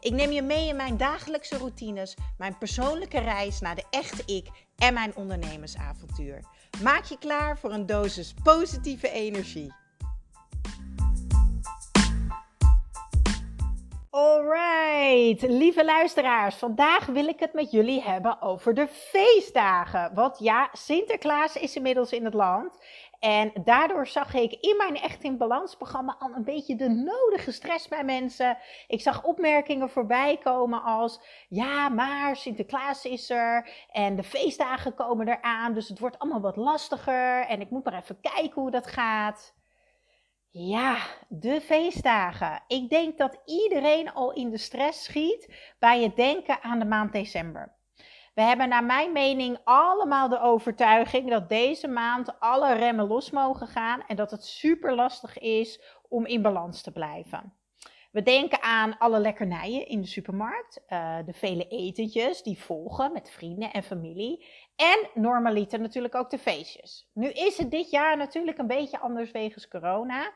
Ik neem je mee in mijn dagelijkse routines, mijn persoonlijke reis naar de echte ik en mijn ondernemersavontuur. Maak je klaar voor een dosis positieve energie. Alright, lieve luisteraars, vandaag wil ik het met jullie hebben over de feestdagen. Want ja, Sinterklaas is inmiddels in het land en daardoor zag ik in mijn Echt in Balans programma al een beetje de nodige stress bij mensen. Ik zag opmerkingen voorbij komen als: ja, maar Sinterklaas is er en de feestdagen komen eraan, dus het wordt allemaal wat lastiger en ik moet maar even kijken hoe dat gaat. Ja, de feestdagen. Ik denk dat iedereen al in de stress schiet bij het denken aan de maand december. We hebben naar mijn mening allemaal de overtuiging dat deze maand alle remmen los mogen gaan en dat het super lastig is om in balans te blijven. We denken aan alle lekkernijen in de supermarkt, uh, de vele etentjes die volgen met vrienden en familie en normaliter natuurlijk ook de feestjes. Nu is het dit jaar natuurlijk een beetje anders wegens corona,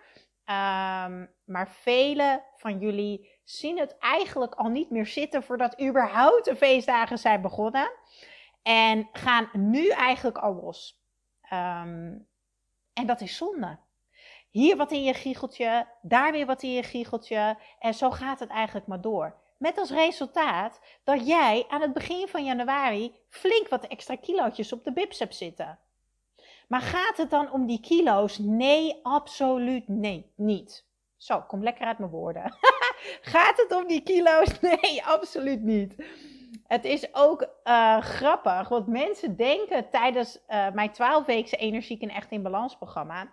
um, maar vele van jullie zien het eigenlijk al niet meer zitten voordat überhaupt de feestdagen zijn begonnen. En gaan nu eigenlijk al los. Um, en dat is zonde. Hier wat in je giecheltje, daar weer wat in je giecheltje. En zo gaat het eigenlijk maar door. Met als resultaat dat jij aan het begin van januari flink wat extra kilootjes op de bips hebt zitten. Maar gaat het dan om die kilo's? Nee, absoluut nee, niet. Zo, kom lekker uit mijn woorden. Gaat het om die kilo's? Nee, absoluut niet. Het is ook uh, grappig, want mensen denken tijdens uh, mijn 12-weekse Energiek en Echt in Balans programma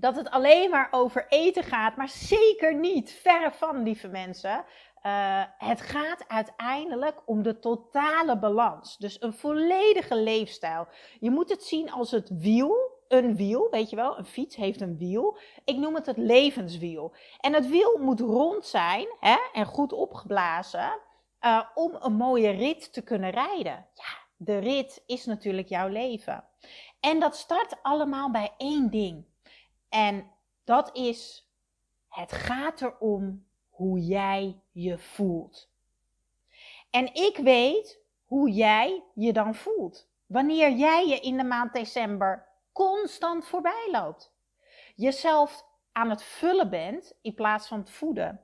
dat het alleen maar over eten gaat, maar zeker niet. Verre van, lieve mensen. Uh, het gaat uiteindelijk om de totale balans. Dus een volledige leefstijl. Je moet het zien als het wiel een wiel, weet je wel, een fiets heeft een wiel. Ik noem het het levenswiel. En het wiel moet rond zijn hè, en goed opgeblazen uh, om een mooie rit te kunnen rijden. Ja, de rit is natuurlijk jouw leven. En dat start allemaal bij één ding. En dat is, het gaat erom hoe jij je voelt. En ik weet hoe jij je dan voelt. Wanneer jij je in de maand december constant voorbij loopt. Jezelf aan het vullen bent in plaats van het voeden.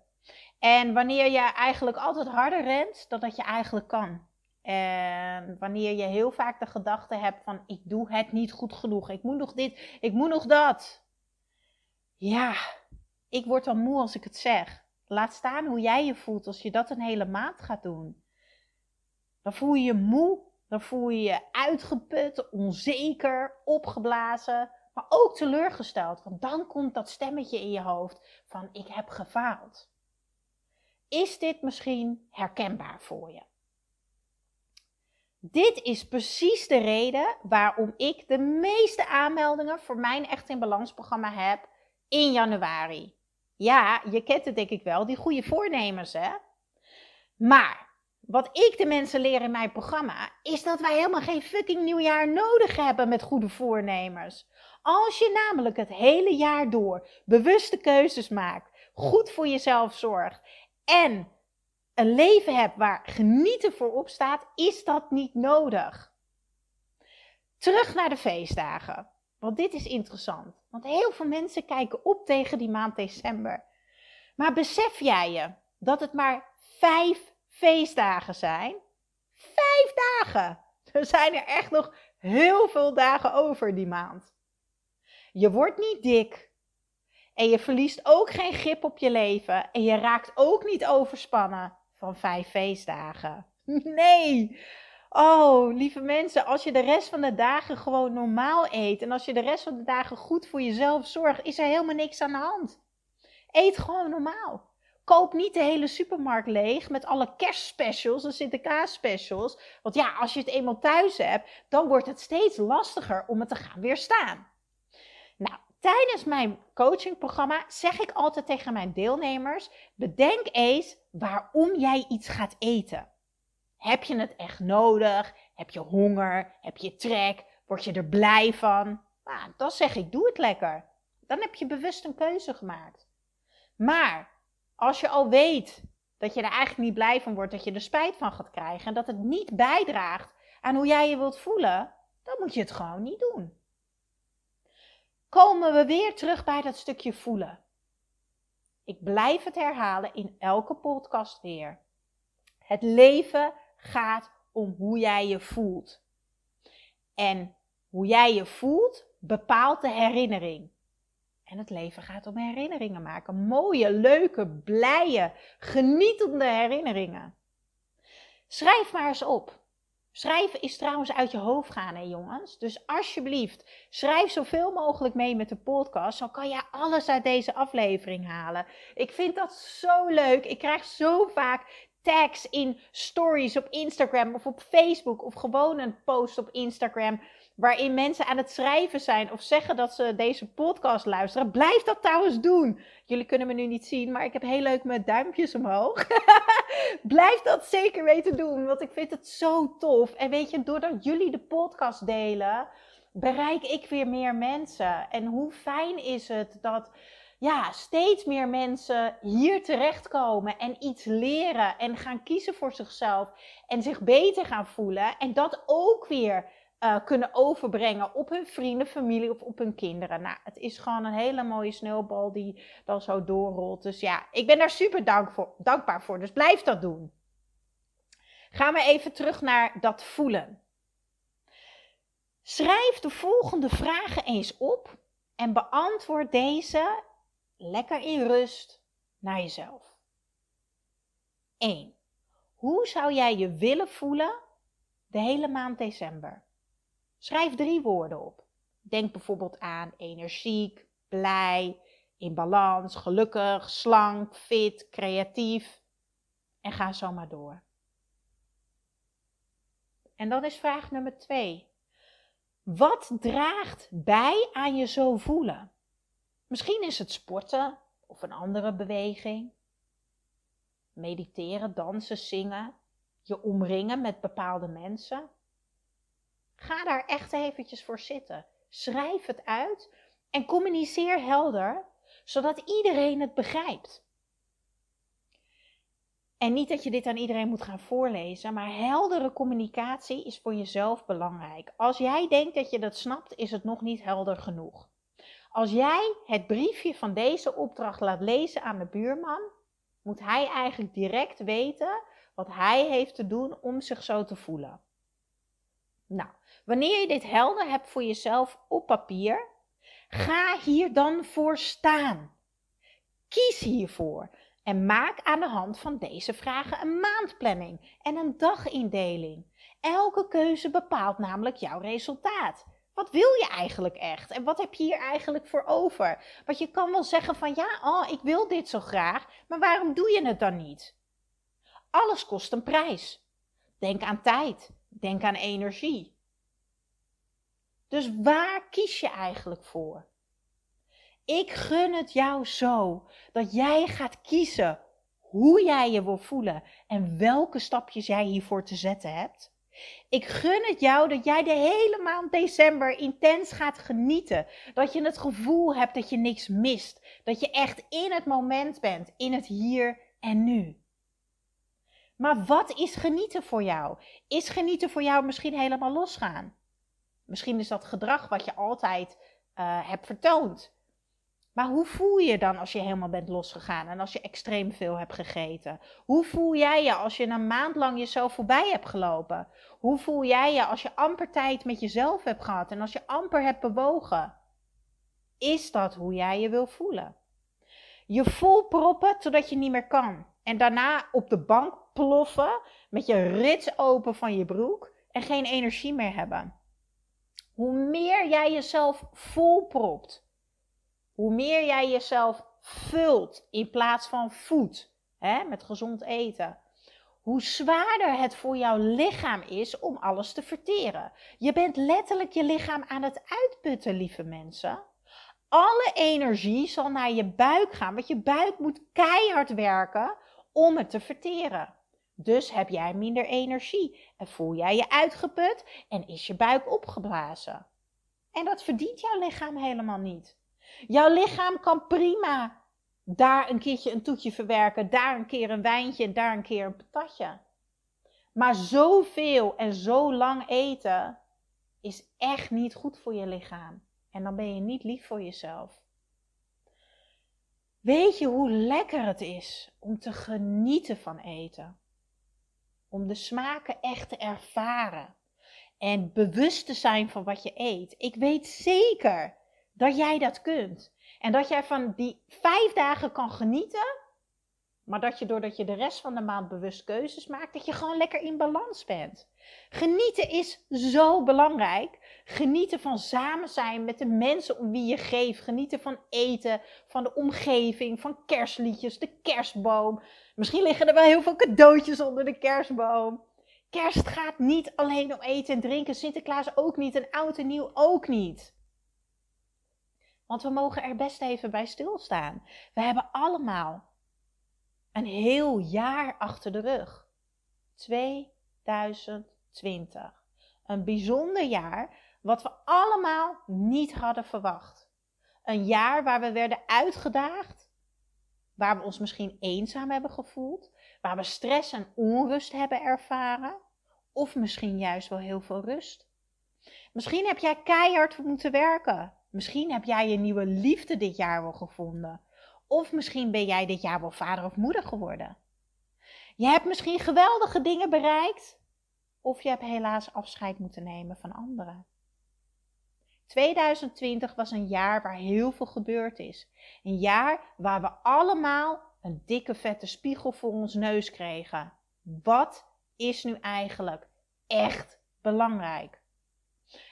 En wanneer je eigenlijk altijd harder rent dan dat je eigenlijk kan. En wanneer je heel vaak de gedachte hebt van ik doe het niet goed genoeg. Ik moet nog dit, ik moet nog dat. Ja, ik word dan moe als ik het zeg. Laat staan hoe jij je voelt als je dat een hele maand gaat doen. Dan voel je je moe dan voel je je uitgeput, onzeker, opgeblazen, maar ook teleurgesteld. Want dan komt dat stemmetje in je hoofd van ik heb gefaald. Is dit misschien herkenbaar voor je? Dit is precies de reden waarom ik de meeste aanmeldingen voor mijn Echt in Balans programma heb in januari. Ja, je kent het denk ik wel, die goede voornemens hè. Maar wat ik de mensen leer in mijn programma, is dat wij helemaal geen fucking nieuwjaar nodig hebben met goede voornemens. Als je namelijk het hele jaar door bewuste keuzes maakt, goed voor jezelf zorgt en een leven hebt waar genieten voor op staat, is dat niet nodig. Terug naar de feestdagen. Want dit is interessant. Want heel veel mensen kijken op tegen die maand december. Maar besef jij je dat het maar vijf feestdagen zijn. Vijf dagen! Er zijn er echt nog heel veel dagen over die maand. Je wordt niet dik. En je verliest ook geen grip op je leven. En je raakt ook niet overspannen van vijf feestdagen. Nee! Oh, lieve mensen, als je de rest van de dagen gewoon normaal eet en als je de rest van de dagen goed voor jezelf zorgt, is er helemaal niks aan de hand. Eet gewoon normaal. koop niet de hele supermarkt leeg met alle kerstspecials en Sinterklaas-specials. Want ja, als je het eenmaal thuis hebt, dan wordt het steeds lastiger om het te gaan weerstaan. Nou, tijdens mijn coachingprogramma zeg ik altijd tegen mijn deelnemers: bedenk eens waarom jij iets gaat eten. Heb je het echt nodig? Heb je honger? Heb je trek? Word je er blij van? Nou, dan zeg ik: doe het lekker. Dan heb je bewust een keuze gemaakt. Maar als je al weet dat je er eigenlijk niet blij van wordt, dat je er spijt van gaat krijgen en dat het niet bijdraagt aan hoe jij je wilt voelen, dan moet je het gewoon niet doen. Komen we weer terug bij dat stukje voelen. Ik blijf het herhalen in elke podcast weer. Het leven gaat om hoe jij je voelt. En hoe jij je voelt bepaalt de herinnering. En het leven gaat om herinneringen maken. Mooie, leuke, blije, genietende herinneringen. Schrijf maar eens op. Schrijven is trouwens uit je hoofd gaan, hè jongens. Dus alsjeblieft, schrijf zoveel mogelijk mee met de podcast. Dan kan je alles uit deze aflevering halen. Ik vind dat zo leuk. Ik krijg zo vaak tags in stories op Instagram of op Facebook. Of gewoon een post op Instagram waarin mensen aan het schrijven zijn of zeggen dat ze deze podcast luisteren. Blijf dat trouwens doen. Jullie kunnen me nu niet zien, maar ik heb heel leuk mijn duimpjes omhoog. Blijf dat zeker weten doen, want ik vind het zo tof. En weet je, doordat jullie de podcast delen, bereik ik weer meer mensen. En hoe fijn is het dat ja, steeds meer mensen hier terechtkomen en iets leren en gaan kiezen voor zichzelf en zich beter gaan voelen. En dat ook weer uh, kunnen overbrengen op hun vrienden, familie of op hun kinderen. Nou, het is gewoon een hele mooie sneeuwbal die dan zo doorrolt. Dus ja, ik ben daar super voor, dankbaar voor. Dus blijf dat doen. Gaan we even terug naar dat voelen. Schrijf de volgende vragen eens op en beantwoord deze lekker in rust naar jezelf. 1. Hoe zou jij je willen voelen de hele maand december? Schrijf drie woorden op. Denk bijvoorbeeld aan energiek, blij, in balans, gelukkig, slank, fit, creatief. En ga zo maar door. En dan is vraag nummer twee. Wat draagt bij aan je zo voelen? Misschien is het sporten of een andere beweging. Mediteren, dansen, zingen. Je omringen met bepaalde mensen. Ga daar echt eventjes voor zitten. Schrijf het uit en communiceer helder, zodat iedereen het begrijpt. En niet dat je dit aan iedereen moet gaan voorlezen, maar heldere communicatie is voor jezelf belangrijk. Als jij denkt dat je dat snapt, is het nog niet helder genoeg. Als jij het briefje van deze opdracht laat lezen aan de buurman, moet hij eigenlijk direct weten wat hij heeft te doen om zich zo te voelen. Nou, Wanneer je dit helder hebt voor jezelf op papier, ga hier dan voor staan. Kies hiervoor en maak aan de hand van deze vragen een maandplanning en een dagindeling. Elke keuze bepaalt namelijk jouw resultaat. Wat wil je eigenlijk echt? En wat heb je hier eigenlijk voor over? Want je kan wel zeggen van ja, oh, ik wil dit zo graag, maar waarom doe je het dan niet? Alles kost een prijs. Denk aan tijd. Denk aan energie. Dus waar kies je eigenlijk voor? Ik gun het jou zo dat jij gaat kiezen hoe jij je wil voelen en welke stapjes jij hiervoor te zetten hebt. Ik gun het jou dat jij de hele maand december intens gaat genieten. Dat je het gevoel hebt dat je niks mist. Dat je echt in het moment bent, in het hier en nu. Maar wat is genieten voor jou? Is genieten voor jou misschien helemaal losgaan? Misschien is dat gedrag wat je altijd uh, hebt vertoond. Maar hoe voel je dan als je helemaal bent losgegaan en als je extreem veel hebt gegeten? Hoe voel jij je als je een maand lang jezelf voorbij hebt gelopen? Hoe voel jij je als je amper tijd met jezelf hebt gehad en als je amper hebt bewogen? Is dat hoe jij je wil voelen? Je vol proppen totdat je niet meer kan. En daarna op de bank ploffen met je rits open van je broek en geen energie meer hebben. Hoe meer jij jezelf volpropt, hoe meer jij jezelf vult in plaats van voedt, met gezond eten. Hoe zwaarder het voor jouw lichaam is om alles te verteren. Je bent letterlijk je lichaam aan het uitputten, lieve mensen. Alle energie zal naar je buik gaan, want je buik moet keihard werken om het te verteren. Dus heb jij minder energie en voel jij je uitgeput en is je buik opgeblazen. En dat verdient jouw lichaam helemaal niet. Jouw lichaam kan prima daar een keertje een toetje verwerken, daar een keer een wijntje en daar een keer een patatje. Maar zoveel en zo lang eten is echt niet goed voor je lichaam. En dan ben je niet lief voor jezelf. Weet je hoe lekker het is om te genieten van eten? Om de smaken echt te ervaren en bewust te zijn van wat je eet. Ik weet zeker dat jij dat kunt. En dat jij van die vijf dagen kan genieten, maar dat je doordat je de rest van de maand bewust keuzes maakt, dat je gewoon lekker in balans bent. Genieten is zo belangrijk. Genieten van samen zijn met de mensen om wie je geeft. Genieten van eten, van de omgeving, van kerstliedjes, de kerstboom. Misschien liggen er wel heel veel cadeautjes onder de kerstboom. Kerst gaat niet alleen om eten en drinken. Sinterklaas ook niet en oud en nieuw ook niet. Want we mogen er best even bij stilstaan. We hebben allemaal een heel jaar achter de rug. 2020. Een bijzonder jaar wat we allemaal niet hadden verwacht. Een jaar waar we werden uitgedaagd, waar we ons misschien eenzaam hebben gevoeld, waar we stress en onrust hebben ervaren, of misschien juist wel heel veel rust. Misschien heb jij keihard moeten werken. Misschien heb jij je nieuwe liefde dit jaar wel gevonden. Of misschien ben jij dit jaar wel vader of moeder geworden. Je hebt misschien geweldige dingen bereikt. Of je hebt helaas afscheid moeten nemen van anderen. 2020 was een jaar waar heel veel gebeurd is. Een jaar waar we allemaal een dikke vette spiegel voor ons neus kregen. Wat is nu eigenlijk echt belangrijk?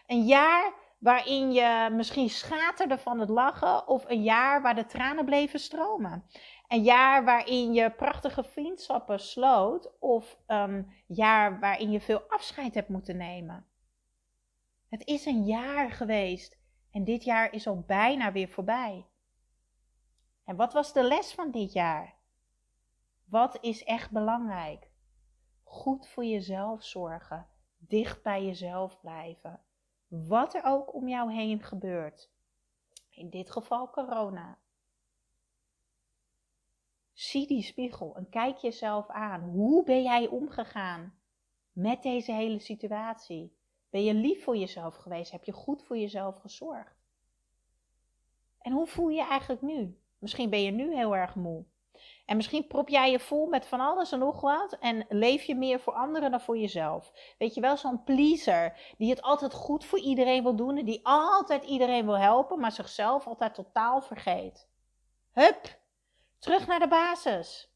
Een jaar waarin je misschien schaterde van het lachen, of een jaar waar de tranen bleven stromen. Een jaar waarin je prachtige vriendschappen sloot, of een jaar waarin je veel afscheid hebt moeten nemen. Het is een jaar geweest en dit jaar is al bijna weer voorbij. En wat was de les van dit jaar? Wat is echt belangrijk? Goed voor jezelf zorgen, dicht bij jezelf blijven wat er ook om jou heen gebeurt. In dit geval corona. Zie die spiegel en kijk jezelf aan. Hoe ben jij omgegaan met deze hele situatie? Ben je lief voor jezelf geweest? Heb je goed voor jezelf gezorgd? En hoe voel je je eigenlijk nu? Misschien ben je nu heel erg moe. En misschien prop jij je vol met van alles en nog wat en leef je meer voor anderen dan voor jezelf. Weet je wel, zo'n pleaser die het altijd goed voor iedereen wil doen en die altijd iedereen wil helpen, maar zichzelf altijd totaal vergeet. Hup, terug naar de basis.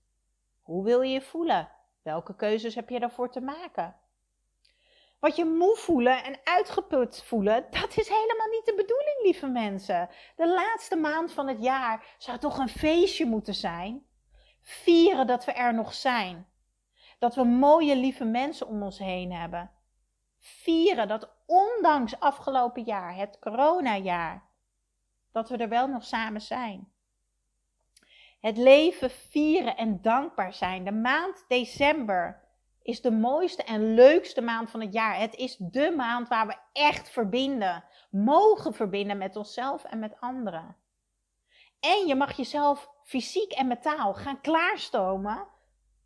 Hoe wil je je voelen? Welke keuzes heb je daarvoor te maken? Wat je moe voelen en uitgeput voelen, dat is helemaal niet de bedoeling, lieve mensen. De laatste maand van het jaar zou toch een feestje moeten zijn? Vieren dat we er nog zijn. Dat we mooie, lieve mensen om ons heen hebben. Vieren dat ondanks afgelopen jaar, het coronajaar, dat we er wel nog samen zijn. Het leven vieren en dankbaar zijn. De maand december is de mooiste en leukste maand van het jaar. Het is de maand waar we echt verbinden, mogen verbinden met onszelf en met anderen. En je mag jezelf fysiek en mentaal gaan klaarstomen,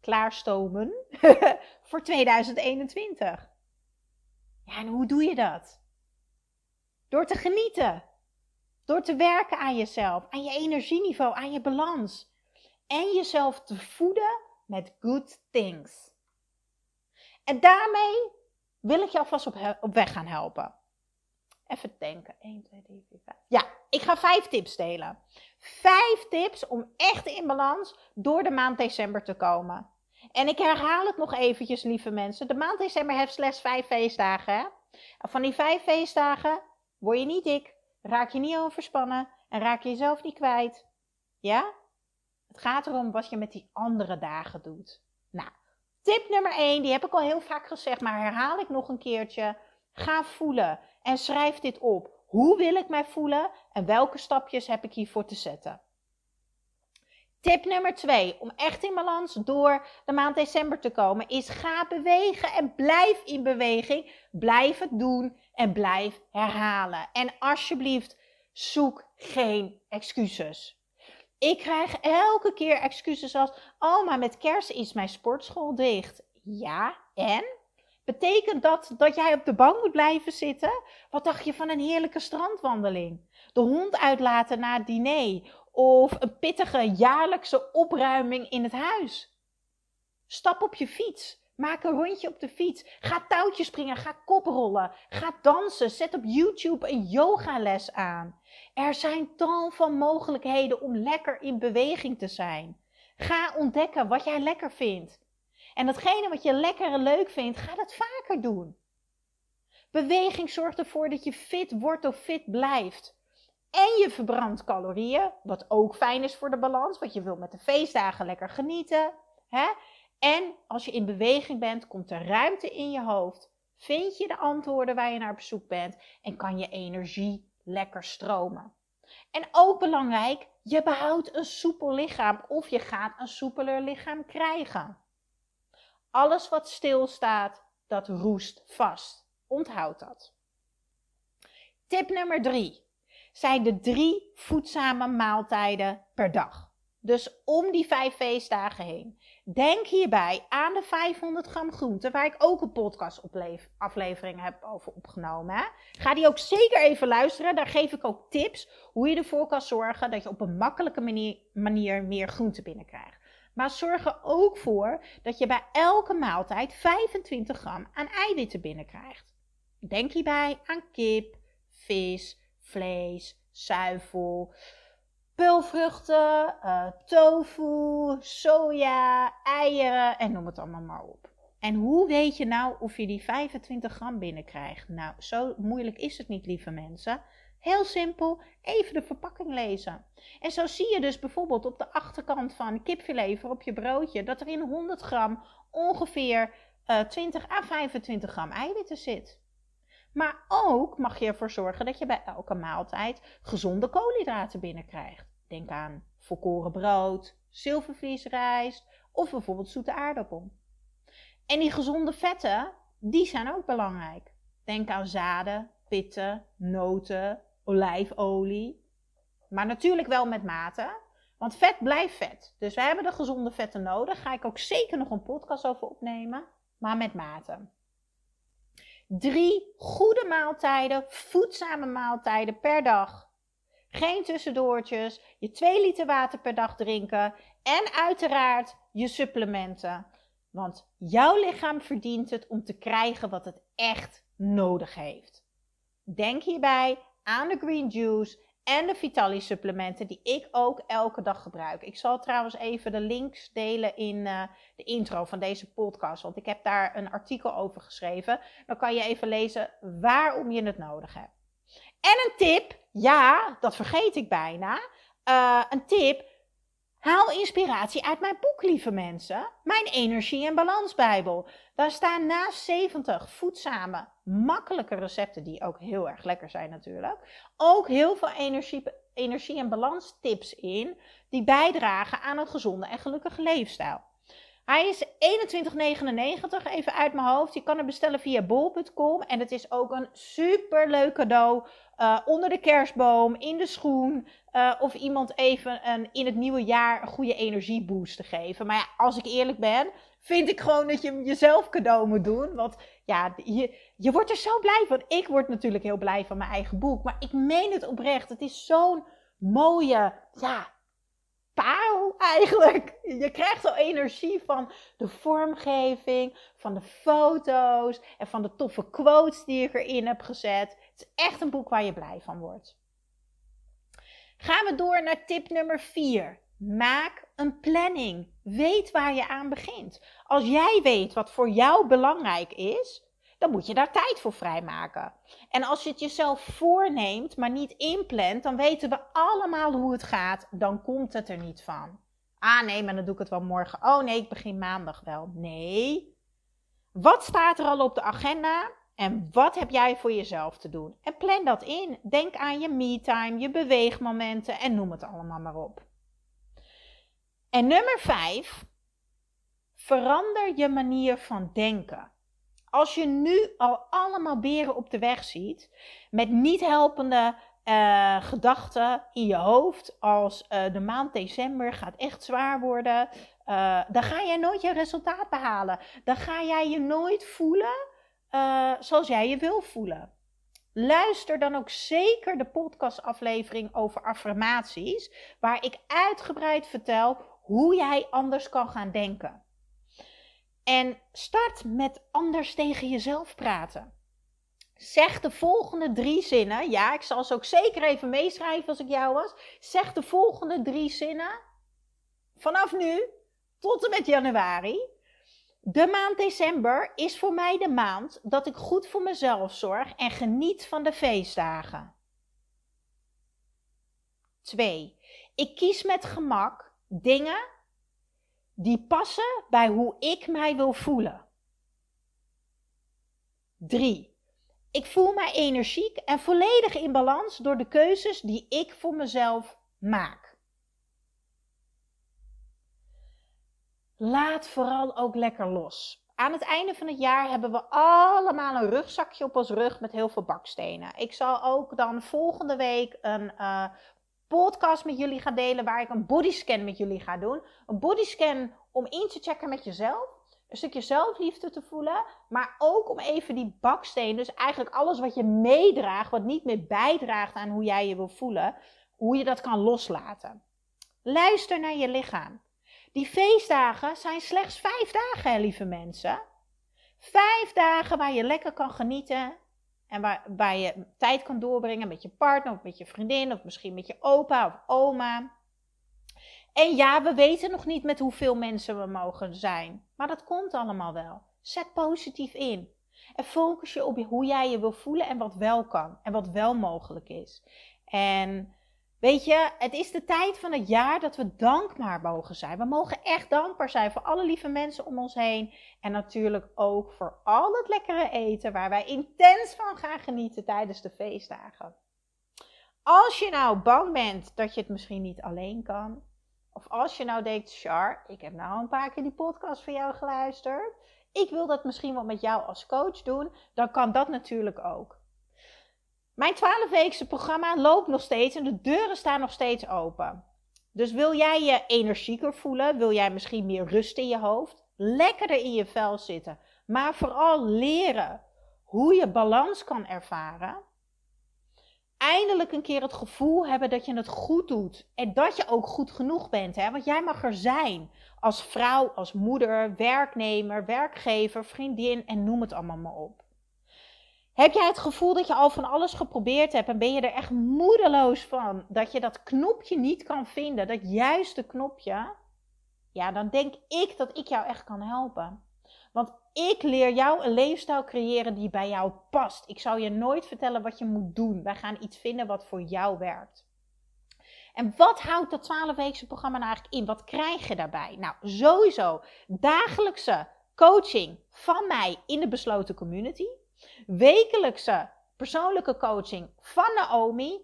klaarstomen voor 2021. Ja, en hoe doe je dat? Door te genieten. Door te werken aan jezelf, aan je energieniveau, aan je balans. En jezelf te voeden met good things. En daarmee wil ik je alvast op, op weg gaan helpen. Even denken. 1, 2, 3, 4, 5. Ja, ik ga vijf tips delen. Vijf tips om echt in balans door de maand december te komen. En ik herhaal het nog eventjes, lieve mensen. De maand december heeft slechts vijf feestdagen. Hè? van die vijf feestdagen word je niet dik, raak je niet overspannen en raak je jezelf niet kwijt. Ja? Het gaat erom wat je met die andere dagen doet. Nou, tip nummer 1, die heb ik al heel vaak gezegd, maar herhaal ik nog een keertje. Ga voelen en schrijf dit op. Hoe wil ik mij voelen en welke stapjes heb ik hiervoor te zetten? Tip nummer 2, om echt in balans door de maand december te komen, is ga bewegen en blijf in beweging. Blijf het doen en blijf herhalen. En alsjeblieft, zoek geen excuses. Ik krijg elke keer excuses als: Oh, maar met kerst is mijn sportschool dicht. Ja, en? Betekent dat dat jij op de bank moet blijven zitten? Wat dacht je van een heerlijke strandwandeling? De hond uitlaten na het diner? Of een pittige jaarlijkse opruiming in het huis? Stap op je fiets. Maak een rondje op de fiets. Ga touwtjes springen. Ga koprollen. Ga dansen. Zet op YouTube een yogales aan. Er zijn tal van mogelijkheden om lekker in beweging te zijn. Ga ontdekken wat jij lekker vindt. En datgene wat je lekker en leuk vindt, ga dat vaker doen. Beweging zorgt ervoor dat je fit wordt of fit blijft. En je verbrandt calorieën, wat ook fijn is voor de balans, want je wilt met de feestdagen lekker genieten. Hè? En als je in beweging bent, komt er ruimte in je hoofd. Vind je de antwoorden waar je naar op zoek bent en kan je energie lekker stromen. En ook belangrijk, je behoudt een soepel lichaam of je gaat een soepeler lichaam krijgen. Alles wat stilstaat, dat roest vast. Onthoud dat. Tip nummer drie zijn de drie voedzame maaltijden per dag. Dus om die vijf feestdagen heen. Denk hierbij aan de 500 gram groente, waar ik ook een podcast aflevering heb over opgenomen. Hè? Ga die ook zeker even luisteren. Daar geef ik ook tips hoe je ervoor kan zorgen dat je op een makkelijke manier, manier meer groente binnenkrijgt. Maar zorg er ook voor dat je bij elke maaltijd 25 gram aan eiwitten binnenkrijgt. Denk hierbij aan kip, vis, vlees, zuivel, pulvruchten, uh, tofu, soja, eieren en noem het allemaal maar op. En hoe weet je nou of je die 25 gram binnenkrijgt? Nou, zo moeilijk is het niet, lieve mensen. Heel simpel, even de verpakking lezen. En zo zie je dus bijvoorbeeld op de achterkant van kipfilet op je broodje dat er in 100 gram ongeveer uh, 20 à 25 gram eiwitten zit. Maar ook mag je ervoor zorgen dat je bij elke maaltijd gezonde koolhydraten binnenkrijgt. Denk aan volkoren brood, zilvervliesrijst of bijvoorbeeld zoete aardappel. En die gezonde vetten, die zijn ook belangrijk. Denk aan zaden, pitten, noten, olijfolie. Maar natuurlijk wel met mate. Want vet blijft vet. Dus we hebben de gezonde vetten nodig. Ga ik ook zeker nog een podcast over opnemen. Maar met mate. Drie goede maaltijden, voedzame maaltijden per dag. Geen tussendoortjes. Je 2 liter water per dag drinken. En uiteraard je supplementen. Want jouw lichaam verdient het om te krijgen wat het echt nodig heeft. Denk hierbij aan de green juice en de Vitali supplementen die ik ook elke dag gebruik. Ik zal trouwens even de links delen in uh, de intro van deze podcast, want ik heb daar een artikel over geschreven. Dan kan je even lezen waarom je het nodig hebt. En een tip, ja, dat vergeet ik bijna. Uh, een tip, Haal inspiratie uit mijn boek, lieve mensen. Mijn Energie- en Balansbijbel. Daar staan naast 70 voedzame, makkelijke recepten, die ook heel erg lekker zijn natuurlijk, ook heel veel energie, energie- en balanstips in, die bijdragen aan een gezonde en gelukkige leefstijl. Hij is 21,99 even uit mijn hoofd. Je kan hem bestellen via bol.com. En het is ook een super leuk cadeau uh, onder de kerstboom, in de schoen. Uh, of iemand even een, in het nieuwe jaar een goede energieboost te geven. Maar ja, als ik eerlijk ben, vind ik gewoon dat je hem jezelf cadeau moet doen. Want ja, je, je wordt er zo blij van. Ik word natuurlijk heel blij van mijn eigen boek. Maar ik meen het oprecht. Het is zo'n mooie, ja, parel eigenlijk. Je krijgt al energie van de vormgeving, van de foto's en van de toffe quotes die ik erin heb gezet. Het is echt een boek waar je blij van wordt. Gaan we door naar tip nummer 4. Maak een planning. Weet waar je aan begint. Als jij weet wat voor jou belangrijk is, dan moet je daar tijd voor vrijmaken. En als je het jezelf voorneemt, maar niet inplant, dan weten we allemaal hoe het gaat. Dan komt het er niet van. Ah nee, maar dan doe ik het wel morgen. Oh nee, ik begin maandag wel. Nee. Wat staat er al op de agenda? En wat heb jij voor jezelf te doen? En plan dat in. Denk aan je me-time, je beweegmomenten en noem het allemaal maar op. En nummer 5. Verander je manier van denken. Als je nu al allemaal beren op de weg ziet, met niet helpende uh, gedachten in je hoofd, als uh, de maand december gaat echt zwaar worden, uh, dan ga jij nooit je resultaat behalen. Dan ga jij je nooit voelen zoals jij je wil voelen. Luister dan ook zeker de podcastaflevering over affirmaties, waar ik uitgebreid vertel hoe jij anders kan gaan denken. En start met anders tegen jezelf praten. Zeg de volgende drie zinnen. Ja, ik zal ze ook zeker even meeschrijven als ik jou was. Zeg de volgende drie zinnen. Vanaf nu tot en met januari. De maand december is voor mij de maand dat ik goed voor mezelf zorg en geniet van de feestdagen. 2. Ik kies met gemak dingen die passen bij hoe ik mij wil voelen. 3. Ik voel mij energiek en volledig in balans door de keuzes die ik voor mezelf maak. Laat vooral ook lekker los. Aan het einde van het jaar hebben we allemaal een rugzakje op ons rug met heel veel bakstenen. Ik zal ook dan volgende week een uh, podcast met jullie gaan delen waar ik een bodyscan met jullie ga doen. Een bodyscan om in te checken met jezelf. Een stukje zelfliefde te voelen, maar ook om even die baksteen, dus eigenlijk alles wat je meedraagt, wat niet meer bijdraagt aan hoe jij je wil voelen, hoe je dat kan loslaten. Luister naar je lichaam. Die feestdagen zijn slechts vijf dagen, lieve mensen. Vijf dagen waar je lekker kan genieten en waar, je tijd kan doorbrengen met je partner of met je vriendin of misschien met je opa of oma. En ja, we weten nog niet met hoeveel mensen we mogen zijn, maar dat komt allemaal wel. Zet positief in. En focus je op hoe jij je wil voelen en wat wel kan en wat wel mogelijk is. En weet je, het is de tijd van het jaar dat we dankbaar mogen zijn. We mogen echt dankbaar zijn voor alle lieve mensen om ons heen. En natuurlijk ook voor al het lekkere eten waar wij intens van gaan genieten tijdens de feestdagen. Als je nou bang bent dat je het misschien niet alleen kan, of als je nou denkt, Char, ik heb nou een paar keer die podcast van jou geluisterd. Ik wil dat misschien wel met jou als coach doen. Dan kan dat natuurlijk ook. Mijn 12-weekse programma loopt nog steeds en de deuren staan nog steeds open. Dus wil jij je energieker voelen? Wil jij misschien meer rust in je hoofd? Lekkerder in je vel zitten. Maar vooral leren hoe je balans kan ervaren eindelijk een keer het gevoel hebben dat je het goed doet. En dat je ook goed genoeg bent. Hè? Want jij mag er zijn. Als vrouw, als moeder, werknemer, werkgever, vriendin en noem het allemaal maar op. Heb jij het gevoel dat je al van alles geprobeerd hebt en ben je er echt moedeloos van dat je dat knopje niet kan vinden, dat juiste knopje? Ja, dan denk ik dat ik jou echt kan helpen. Want ik leer jou een leefstijl creëren die bij jou past. Ik zou je nooit vertellen wat je moet doen. Wij gaan iets vinden wat voor jou werkt. En wat houdt dat 12-weekse programma nou eigenlijk in? Wat krijg je daarbij? Nou, sowieso dagelijkse coaching van mij in de besloten community. Wekelijkse persoonlijke coaching van Naomi,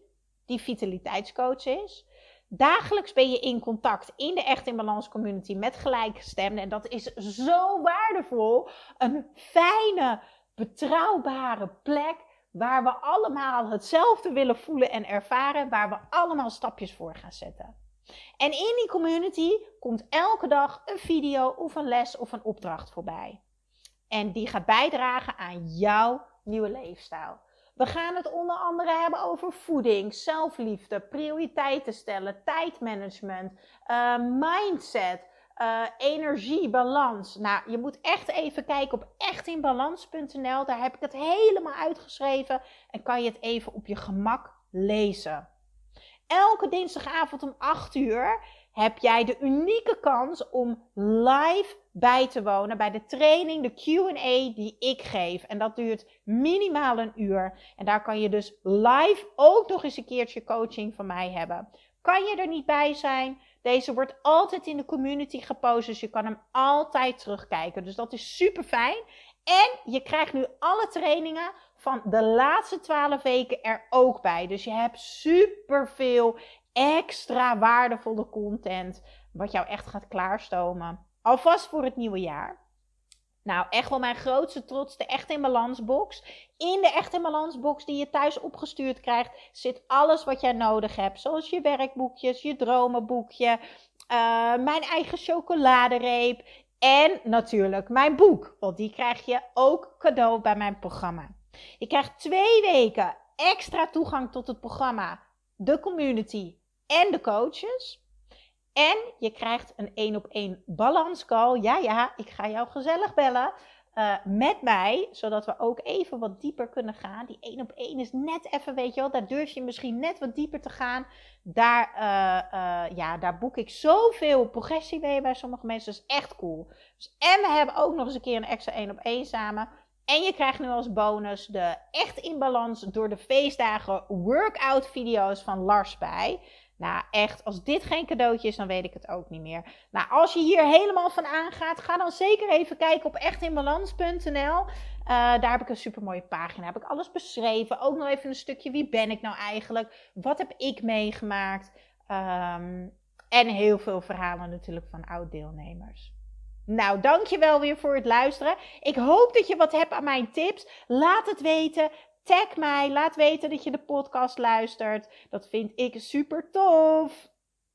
die vitaliteitscoach is. Dagelijks ben je in contact in de Echt in Balans community met gelijkgestemden. En dat is zo waardevol. Een fijne, betrouwbare plek waar we allemaal hetzelfde willen voelen en ervaren. Waar we allemaal stapjes voor gaan zetten. En in die community komt elke dag een video of een les of een opdracht voorbij. En die gaat bijdragen aan jouw nieuwe leefstijl. We gaan het onder andere hebben over voeding, zelfliefde, prioriteiten stellen, tijdmanagement, uh, mindset, uh, energie, balans. Nou, je moet echt even kijken op echtinbalans.nl. Daar heb ik het helemaal uitgeschreven en kan je het even op je gemak lezen. Elke dinsdagavond om 8 uur heb jij de unieke kans om live bij te wonen bij de training, de QA die ik geef. En dat duurt minimaal een uur. En daar kan je dus live ook nog eens een keertje coaching van mij hebben. Kan je er niet bij zijn? Deze wordt altijd in de community gepost, dus je kan hem altijd terugkijken. Dus dat is super fijn. En je krijgt nu alle trainingen van de laatste 12 weken er ook bij. Dus je hebt super veel extra waardevolle content, wat jou echt gaat klaarstomen. Alvast voor het nieuwe jaar. Nou, echt wel mijn grootste trots, de Echt in Balans box. In de Echt in Balans box die je thuis opgestuurd krijgt, zit alles wat jij nodig hebt. Zoals je werkboekjes, je dromenboekje, uh, mijn eigen chocoladereep en natuurlijk mijn boek. Want die krijg je ook cadeau bij mijn programma. Je krijgt twee weken extra toegang tot het programma, de community en de coaches. En je krijgt een één op één balanscall. Ja, ja, ik ga jou gezellig bellen. Uh, met mij, zodat we ook even wat dieper kunnen gaan. Die één op één is net even, weet je wel, daar durf je misschien net wat dieper te gaan. Daar, uh, uh, ja, daar boek ik zoveel progressie mee bij sommige mensen. Dat is echt cool. Dus, en we hebben ook nog eens een keer een extra één op één samen. En je krijgt nu als bonus de echt in balans door de feestdagen workout video's van Lars bij. Nou, echt, als dit geen cadeautje is, dan weet ik het ook niet meer. Nou, als je hier helemaal van aangaat, ga dan zeker even kijken op echtinbalans.nl. Uh, eh, daar heb ik een super mooie pagina. Heb ik alles beschreven. Ook nog even een stukje wie ben ik nou eigenlijk? Wat heb ik meegemaakt? Um, en heel veel verhalen natuurlijk van oud-deelnemers. Nou, dankjewel weer voor het luisteren. Ik hoop dat je wat hebt aan mijn tips. Laat het weten. Tag mij. Laat weten dat je de podcast luistert. Dat vind ik super tof.